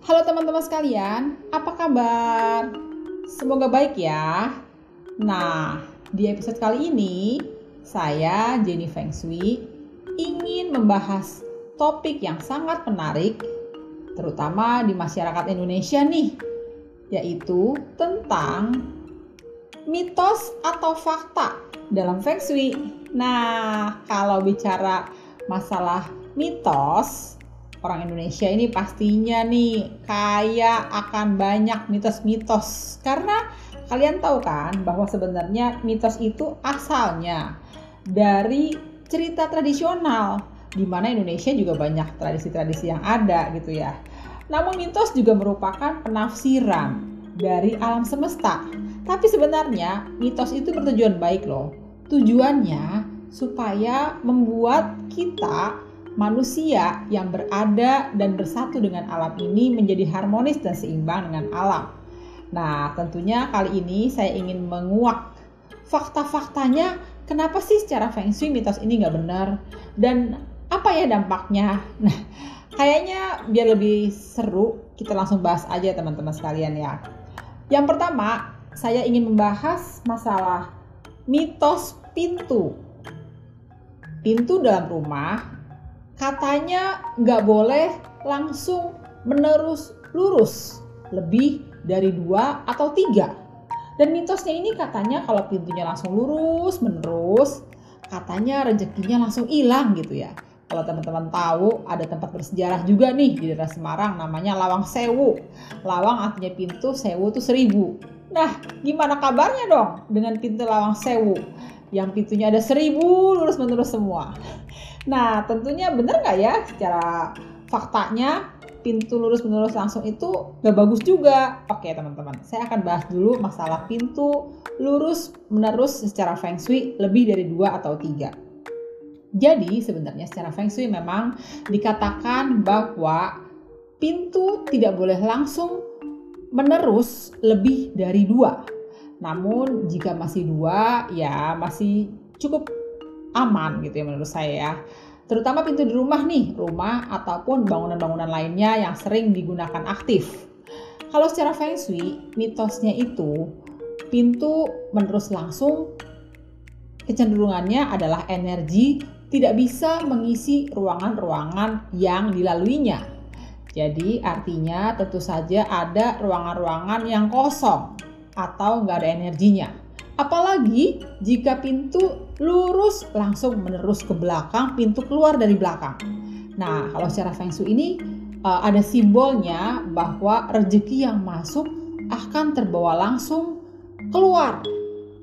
Halo teman-teman sekalian, apa kabar? Semoga baik ya. Nah, di episode kali ini saya Jenny Feng Shui ingin membahas topik yang sangat menarik terutama di masyarakat Indonesia nih, yaitu tentang mitos atau fakta dalam Feng Shui. Nah, kalau bicara masalah mitos, orang Indonesia ini pastinya nih kaya akan banyak mitos-mitos karena kalian tahu kan bahwa sebenarnya mitos itu asalnya dari cerita tradisional di mana Indonesia juga banyak tradisi-tradisi yang ada gitu ya. Namun mitos juga merupakan penafsiran dari alam semesta. Tapi sebenarnya mitos itu bertujuan baik loh. Tujuannya supaya membuat kita manusia yang berada dan bersatu dengan alam ini menjadi harmonis dan seimbang dengan alam. Nah, tentunya kali ini saya ingin menguak fakta-faktanya kenapa sih secara feng shui mitos ini nggak benar dan apa ya dampaknya. Nah, kayaknya biar lebih seru kita langsung bahas aja teman-teman sekalian ya. Yang pertama, saya ingin membahas masalah mitos pintu. Pintu dalam rumah katanya nggak boleh langsung menerus lurus lebih dari dua atau tiga. Dan mitosnya ini katanya kalau pintunya langsung lurus menerus, katanya rezekinya langsung hilang gitu ya. Kalau teman-teman tahu ada tempat bersejarah juga nih di daerah Semarang namanya Lawang Sewu. Lawang artinya pintu, Sewu itu seribu. Nah, gimana kabarnya dong dengan pintu Lawang Sewu? Yang pintunya ada seribu lurus menerus semua. Nah, tentunya benar nggak ya secara faktanya pintu lurus menerus langsung itu gak bagus juga. Oke teman-teman, saya akan bahas dulu masalah pintu lurus menerus secara feng shui lebih dari dua atau tiga. Jadi sebenarnya secara feng shui memang dikatakan bahwa pintu tidak boleh langsung menerus lebih dari dua. Namun jika masih dua ya masih cukup aman gitu ya menurut saya ya. Terutama pintu di rumah nih, rumah ataupun bangunan-bangunan lainnya yang sering digunakan aktif. Kalau secara feng shui, mitosnya itu pintu menerus langsung kecenderungannya adalah energi tidak bisa mengisi ruangan-ruangan yang dilaluinya. Jadi artinya tentu saja ada ruangan-ruangan yang kosong atau nggak ada energinya. Apalagi jika pintu lurus langsung menerus ke belakang, pintu keluar dari belakang. Nah, kalau secara feng shui ini uh, ada simbolnya bahwa rezeki yang masuk akan terbawa langsung keluar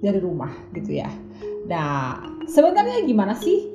dari rumah gitu ya. Nah, sebenarnya gimana sih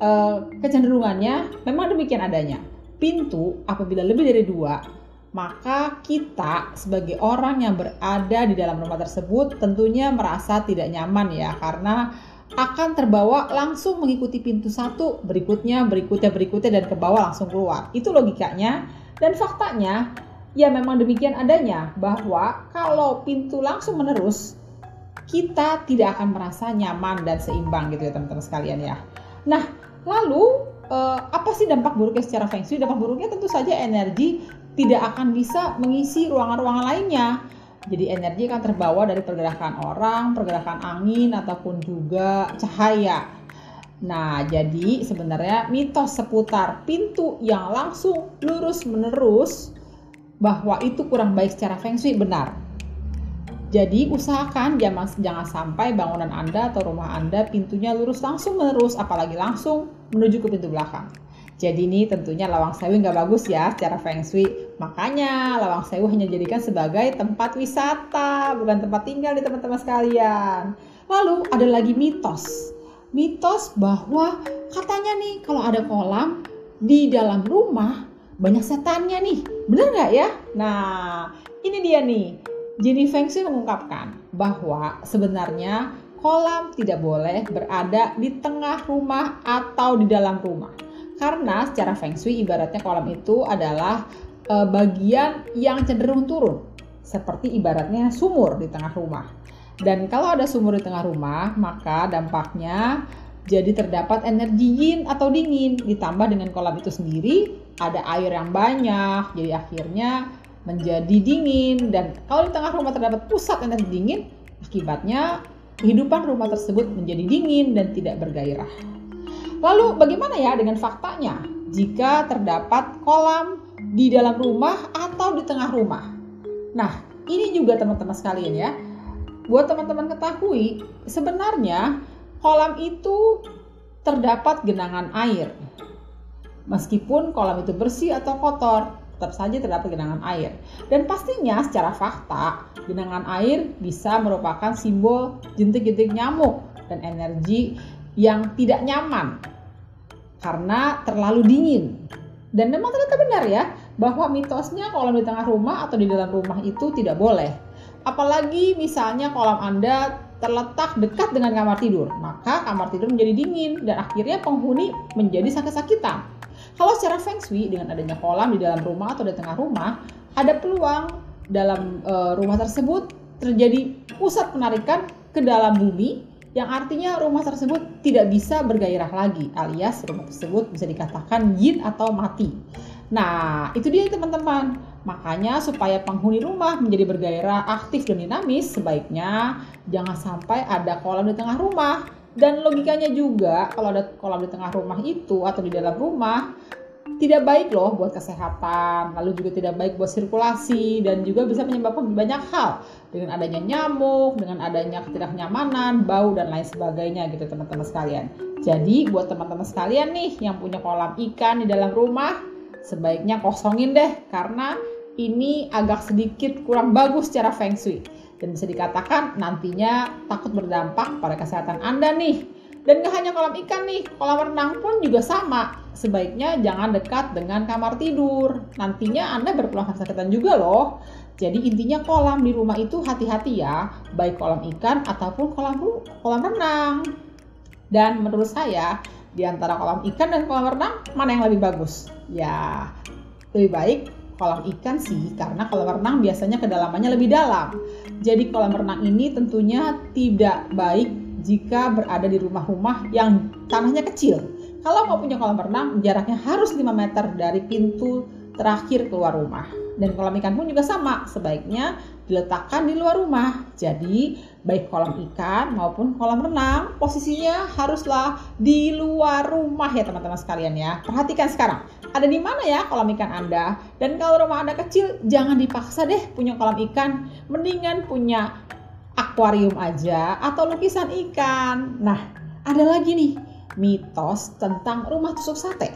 uh, kecenderungannya? Memang demikian adanya. Pintu apabila lebih dari dua maka kita sebagai orang yang berada di dalam rumah tersebut tentunya merasa tidak nyaman ya karena akan terbawa langsung mengikuti pintu satu berikutnya berikutnya berikutnya dan ke bawah langsung keluar. Itu logikanya. Dan faktanya ya memang demikian adanya bahwa kalau pintu langsung menerus kita tidak akan merasa nyaman dan seimbang gitu ya teman-teman sekalian ya. Nah lalu eh, apa sih dampak buruknya secara feng shui? Dampak buruknya tentu saja energi tidak akan bisa mengisi ruangan-ruangan lainnya. Jadi energi akan terbawa dari pergerakan orang, pergerakan angin ataupun juga cahaya. Nah, jadi sebenarnya mitos seputar pintu yang langsung lurus menerus bahwa itu kurang baik secara feng shui benar. Jadi usahakan jangan, jangan sampai bangunan Anda atau rumah Anda pintunya lurus langsung menerus apalagi langsung menuju ke pintu belakang. Jadi ini tentunya Lawang Sewu nggak bagus ya secara feng shui. Makanya Lawang Sewu hanya dijadikan sebagai tempat wisata, bukan tempat tinggal di teman-teman sekalian. Lalu ada lagi mitos. Mitos bahwa katanya nih kalau ada kolam di dalam rumah banyak setannya nih. Benar nggak ya? Nah ini dia nih. Jenny Feng Shui mengungkapkan bahwa sebenarnya kolam tidak boleh berada di tengah rumah atau di dalam rumah karena secara feng shui ibaratnya kolam itu adalah e, bagian yang cenderung turun. Seperti ibaratnya sumur di tengah rumah. Dan kalau ada sumur di tengah rumah, maka dampaknya jadi terdapat energi yin atau dingin ditambah dengan kolam itu sendiri ada air yang banyak. Jadi akhirnya menjadi dingin dan kalau di tengah rumah terdapat pusat energi dingin, akibatnya kehidupan rumah tersebut menjadi dingin dan tidak bergairah. Lalu bagaimana ya dengan faktanya jika terdapat kolam di dalam rumah atau di tengah rumah? Nah, ini juga teman-teman sekalian ya. Buat teman-teman ketahui, sebenarnya kolam itu terdapat genangan air. Meskipun kolam itu bersih atau kotor, tetap saja terdapat genangan air. Dan pastinya secara fakta, genangan air bisa merupakan simbol jentik-jentik nyamuk dan energi yang tidak nyaman karena terlalu dingin. Dan memang ternyata benar ya, bahwa mitosnya kolam di tengah rumah atau di dalam rumah itu tidak boleh. Apalagi misalnya kolam Anda terletak dekat dengan kamar tidur, maka kamar tidur menjadi dingin dan akhirnya penghuni menjadi sakit-sakitan. Kalau secara feng shui dengan adanya kolam di dalam rumah atau di tengah rumah, ada peluang dalam e, rumah tersebut terjadi pusat penarikan ke dalam bumi yang artinya rumah tersebut tidak bisa bergairah lagi alias rumah tersebut bisa dikatakan yin atau mati. Nah, itu dia teman-teman. Makanya supaya penghuni rumah menjadi bergairah, aktif dan dinamis, sebaiknya jangan sampai ada kolam di tengah rumah dan logikanya juga kalau ada kolam di tengah rumah itu atau di dalam rumah tidak baik loh buat kesehatan, lalu juga tidak baik buat sirkulasi dan juga bisa menyebabkan banyak hal dengan adanya nyamuk, dengan adanya ketidaknyamanan, bau dan lain sebagainya gitu teman-teman sekalian. Jadi buat teman-teman sekalian nih yang punya kolam ikan di dalam rumah, sebaiknya kosongin deh karena ini agak sedikit kurang bagus secara feng shui dan bisa dikatakan nantinya takut berdampak pada kesehatan Anda nih. Dan gak hanya kolam ikan nih, kolam renang pun juga sama. Sebaiknya jangan dekat dengan kamar tidur. Nantinya Anda berpeluang kesakitan juga loh. Jadi intinya kolam di rumah itu hati-hati ya, baik kolam ikan ataupun kolam kolam renang. Dan menurut saya, di antara kolam ikan dan kolam renang, mana yang lebih bagus? Ya, lebih baik kolam ikan sih, karena kolam renang biasanya kedalamannya lebih dalam. Jadi kolam renang ini tentunya tidak baik jika berada di rumah-rumah yang tanahnya kecil. Kalau mau punya kolam renang, jaraknya harus 5 meter dari pintu terakhir keluar rumah. Dan kolam ikan pun juga sama, sebaiknya diletakkan di luar rumah. Jadi, baik kolam ikan maupun kolam renang, posisinya haruslah di luar rumah ya teman-teman sekalian ya. Perhatikan sekarang, ada di mana ya kolam ikan Anda? Dan kalau rumah Anda kecil, jangan dipaksa deh punya kolam ikan. Mendingan punya akuarium aja atau lukisan ikan. Nah, ada lagi nih mitos tentang rumah tusuk sate.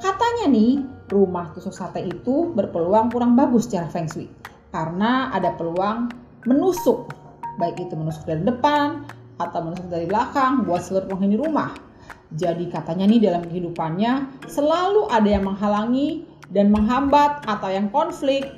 Katanya nih, rumah tusuk sate itu berpeluang kurang bagus secara feng shui karena ada peluang menusuk, baik itu menusuk dari depan atau menusuk dari belakang buat seluruh penghuni rumah. Jadi katanya nih dalam kehidupannya selalu ada yang menghalangi dan menghambat atau yang konflik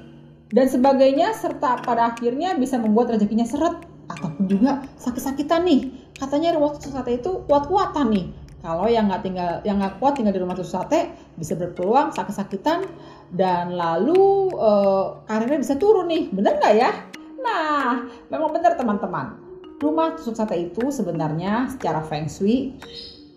dan sebagainya serta pada akhirnya bisa membuat rezekinya seret ataupun juga sakit-sakitan nih. Katanya rumah tusuk sate itu kuat-kuatan nih kalau yang nggak tinggal, yang nggak kuat tinggal di rumah tusuk sate bisa berpeluang sakit-sakitan dan lalu uh, karirnya bisa turun nih, bener nggak ya? Nah, memang benar teman-teman. Rumah tusuk sate itu sebenarnya secara feng shui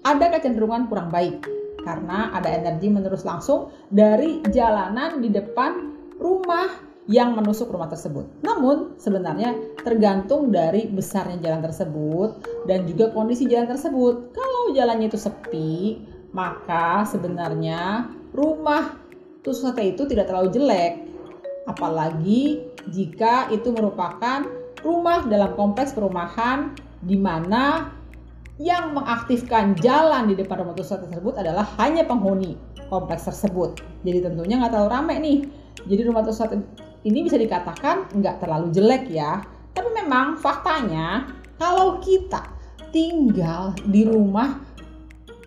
ada kecenderungan kurang baik karena ada energi menerus langsung dari jalanan di depan rumah yang menusuk rumah tersebut. Namun sebenarnya tergantung dari besarnya jalan tersebut dan juga kondisi jalan tersebut. Kalau jalannya itu sepi, maka sebenarnya rumah tusuk sate itu tidak terlalu jelek. Apalagi jika itu merupakan rumah dalam kompleks perumahan di mana yang mengaktifkan jalan di depan rumah tusuk sate tersebut adalah hanya penghuni kompleks tersebut. Jadi tentunya nggak terlalu ramai nih. Jadi rumah tusuk sate ini bisa dikatakan nggak terlalu jelek ya. Tapi memang faktanya kalau kita tinggal di rumah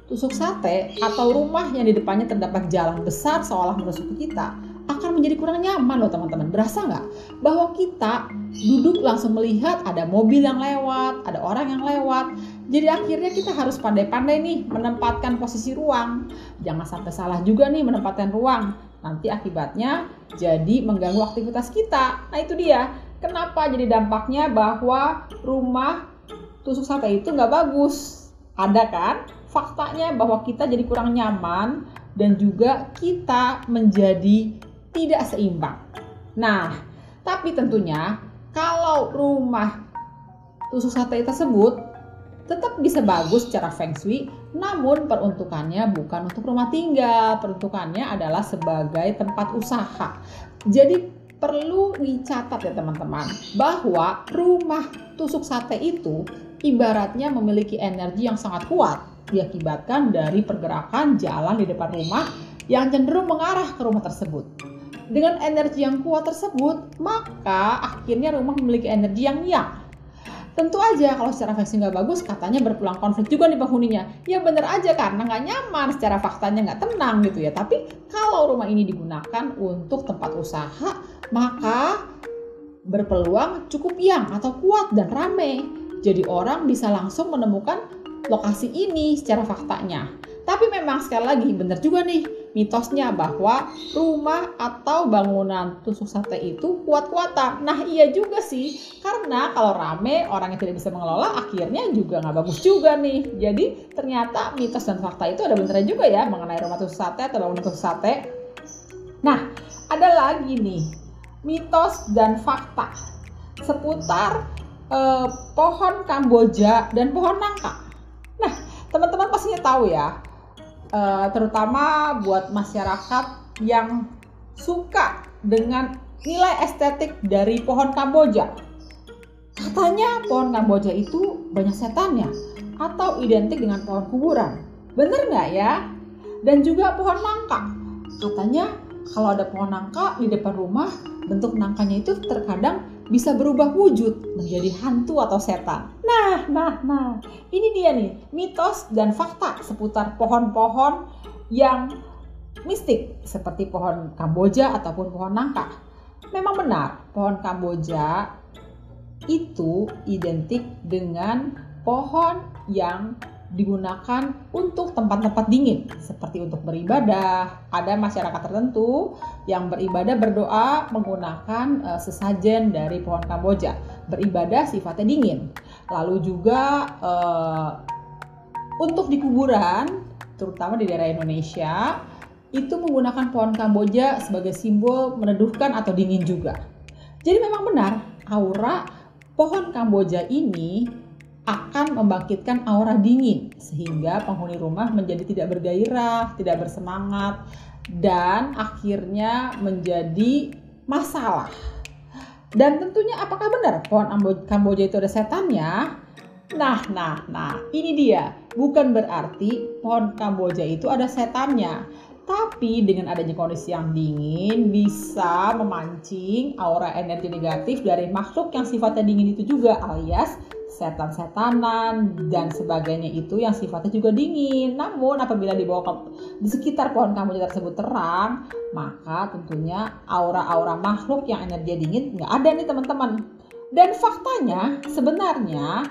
tusuk sate atau rumah yang di depannya terdapat jalan besar seolah menusuk kita akan menjadi kurang nyaman loh teman-teman. Berasa nggak bahwa kita duduk langsung melihat ada mobil yang lewat, ada orang yang lewat. Jadi akhirnya kita harus pandai-pandai nih menempatkan posisi ruang. Jangan sampai salah juga nih menempatkan ruang. Nanti akibatnya jadi mengganggu aktivitas kita. Nah itu dia. Kenapa jadi dampaknya bahwa rumah tusuk sate itu nggak bagus? Ada kan? Faktanya bahwa kita jadi kurang nyaman dan juga kita menjadi tidak seimbang. Nah, tapi tentunya kalau rumah tusuk sate tersebut tetap bisa bagus secara feng shui, namun peruntukannya bukan untuk rumah tinggal, peruntukannya adalah sebagai tempat usaha. Jadi perlu dicatat ya teman-teman bahwa rumah tusuk sate itu ibaratnya memiliki energi yang sangat kuat diakibatkan dari pergerakan jalan di depan rumah yang cenderung mengarah ke rumah tersebut. Dengan energi yang kuat tersebut, maka akhirnya rumah memiliki energi yang yang Tentu aja kalau secara feng nggak bagus, katanya berpulang konflik juga nih penghuninya. Ya bener aja karena nggak nyaman, secara faktanya nggak tenang gitu ya. Tapi kalau rumah ini digunakan untuk tempat usaha, maka berpeluang cukup yang atau kuat dan rame. Jadi orang bisa langsung menemukan lokasi ini secara faktanya. Tapi memang sekali lagi bener juga nih mitosnya bahwa rumah atau bangunan tusuk sate itu kuat-kuatan. Nah iya juga sih, karena kalau rame orang yang tidak bisa mengelola akhirnya juga nggak bagus juga nih. Jadi ternyata mitos dan fakta itu ada benernya juga ya mengenai rumah tusuk sate atau bangunan tusuk sate. Nah ada lagi nih mitos dan fakta seputar eh, pohon kamboja dan pohon nangka. Nah teman-teman pastinya tahu ya uh, terutama buat masyarakat yang suka dengan nilai estetik dari pohon kamboja. Katanya pohon kamboja itu banyak setannya atau identik dengan pohon kuburan. Bener nggak ya? Dan juga pohon nangka. Katanya kalau ada pohon nangka di depan rumah, bentuk nangkanya itu terkadang bisa berubah wujud menjadi hantu atau setan. Nah, nah, nah, ini dia nih mitos dan fakta seputar pohon-pohon yang mistik seperti pohon Kamboja ataupun pohon nangka. Memang benar, pohon Kamboja itu identik dengan pohon yang digunakan untuk tempat-tempat dingin seperti untuk beribadah. Ada masyarakat tertentu yang beribadah berdoa menggunakan uh, sesajen dari pohon kamboja. Beribadah sifatnya dingin. Lalu juga uh, untuk di kuburan, terutama di daerah Indonesia, itu menggunakan pohon kamboja sebagai simbol meneduhkan atau dingin juga. Jadi memang benar, aura pohon kamboja ini akan membangkitkan aura dingin sehingga penghuni rumah menjadi tidak bergairah, tidak bersemangat dan akhirnya menjadi masalah. Dan tentunya apakah benar pohon Kamboja itu ada setannya? Nah, nah, nah, ini dia. Bukan berarti pohon Kamboja itu ada setannya. Tapi dengan adanya kondisi yang dingin bisa memancing aura energi negatif dari makhluk yang sifatnya dingin itu juga alias setan-setanan dan sebagainya itu yang sifatnya juga dingin. Namun apabila dibawa ke di sekitar pohon kamboja tersebut terang, maka tentunya aura-aura makhluk yang energi dingin nggak ada nih teman-teman. Dan faktanya sebenarnya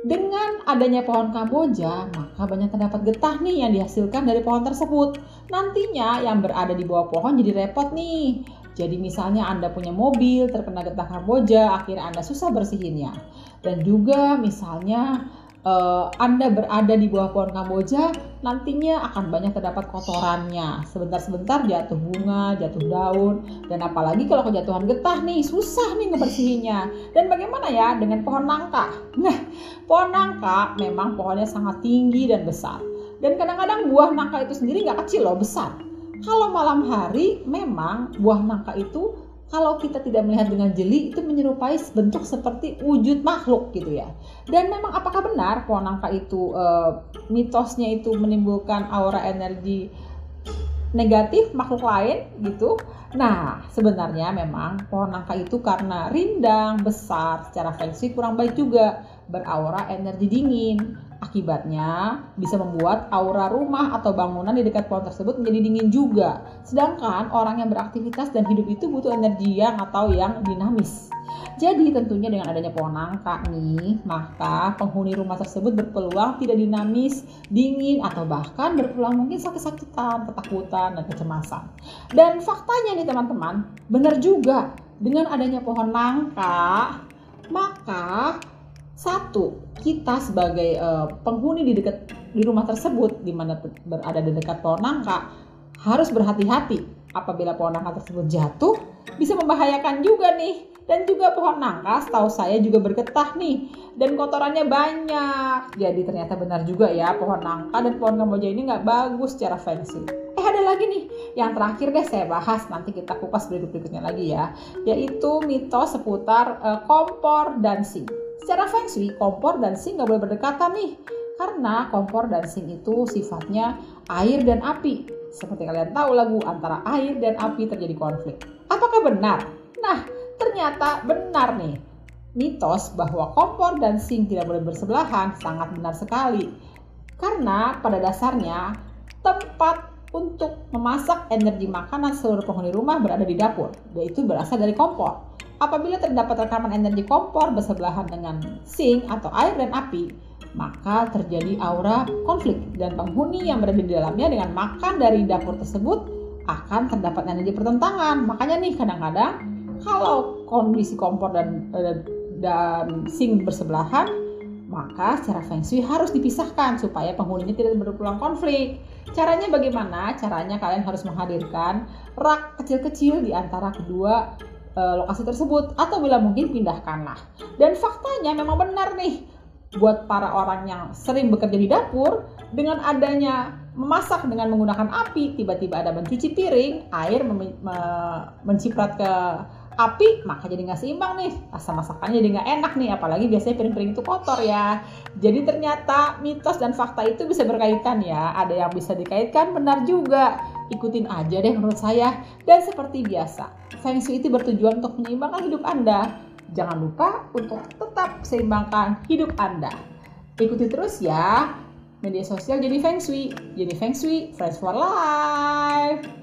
dengan adanya pohon kamboja, maka banyak terdapat getah nih yang dihasilkan dari pohon tersebut. Nantinya yang berada di bawah pohon jadi repot nih. Jadi misalnya Anda punya mobil terkena getah kamboja, akhirnya Anda susah bersihinnya. Dan juga misalnya uh, Anda berada di bawah pohon kamboja, nantinya akan banyak terdapat kotorannya. Sebentar-sebentar jatuh bunga, jatuh daun, dan apalagi kalau kejatuhan getah nih, susah nih ngebersihinnya. Dan bagaimana ya dengan pohon nangka? Nah, pohon nangka memang pohonnya sangat tinggi dan besar. Dan kadang-kadang buah nangka itu sendiri nggak kecil loh, besar. Kalau malam hari memang buah nangka itu kalau kita tidak melihat dengan jeli itu menyerupai bentuk seperti wujud makhluk gitu ya. Dan memang apakah benar pohon nangka itu e, mitosnya itu menimbulkan aura energi negatif makhluk lain gitu? Nah, sebenarnya memang pohon nangka itu karena rindang, besar, secara feng shui kurang baik juga, beraura energi dingin Akibatnya bisa membuat aura rumah atau bangunan di dekat pohon tersebut menjadi dingin juga. Sedangkan orang yang beraktivitas dan hidup itu butuh energi yang atau yang dinamis. Jadi tentunya dengan adanya pohon nangka nih, maka penghuni rumah tersebut berpeluang tidak dinamis, dingin, atau bahkan berpeluang mungkin sakit-sakitan, ketakutan, dan kecemasan. Dan faktanya nih teman-teman, benar juga dengan adanya pohon nangka, maka satu, kita sebagai uh, penghuni di dekat di rumah tersebut di mana berada di dekat pohon nangka harus berhati-hati Apabila pohon nangka tersebut jatuh, bisa membahayakan juga nih. Dan juga pohon nangka setahu saya juga bergetah nih. Dan kotorannya banyak. Jadi ternyata benar juga ya pohon nangka dan pohon kamboja ini nggak bagus secara feng Eh ada lagi nih, yang terakhir deh saya bahas nanti kita kupas berikut-berikutnya lagi ya, yaitu mitos seputar uh, kompor dan sink. Secara feng shui, kompor dan sink nggak boleh berdekatan nih, karena kompor dan sink itu sifatnya air dan api. Seperti kalian tahu lagu antara air dan api terjadi konflik. Apakah benar? Nah, ternyata benar nih. Mitos bahwa kompor dan sink tidak boleh bersebelahan sangat benar sekali. Karena pada dasarnya tempat untuk memasak energi makanan seluruh penghuni rumah berada di dapur, yaitu berasal dari kompor. Apabila terdapat rekaman energi kompor bersebelahan dengan sink atau air dan api, maka terjadi aura konflik dan penghuni yang berada di dalamnya dengan makan dari dapur tersebut akan terdapat energi pertentangan. Makanya nih kadang-kadang kalau kondisi kompor dan eh, dan sink bersebelahan, maka secara feng shui harus dipisahkan supaya penghuninya tidak berulang konflik. Caranya bagaimana? Caranya kalian harus menghadirkan rak kecil-kecil di antara kedua uh, lokasi tersebut atau bila mungkin pindahkanlah. Dan faktanya memang benar nih buat para orang yang sering bekerja di dapur dengan adanya memasak dengan menggunakan api tiba-tiba ada mencuci piring air menciprat ke api maka jadi nggak seimbang nih. Rasa masakannya jadi nggak enak nih apalagi biasanya piring-piring itu kotor ya. Jadi ternyata mitos dan fakta itu bisa berkaitan ya. Ada yang bisa dikaitkan benar juga ikutin aja deh menurut saya. Dan seperti biasa Feng Shui itu bertujuan untuk menyeimbangkan hidup Anda. Jangan lupa untuk tetap seimbangkan hidup Anda. Ikuti terus ya media sosial jadi Feng Shui. Jadi Feng Shui Friends for Life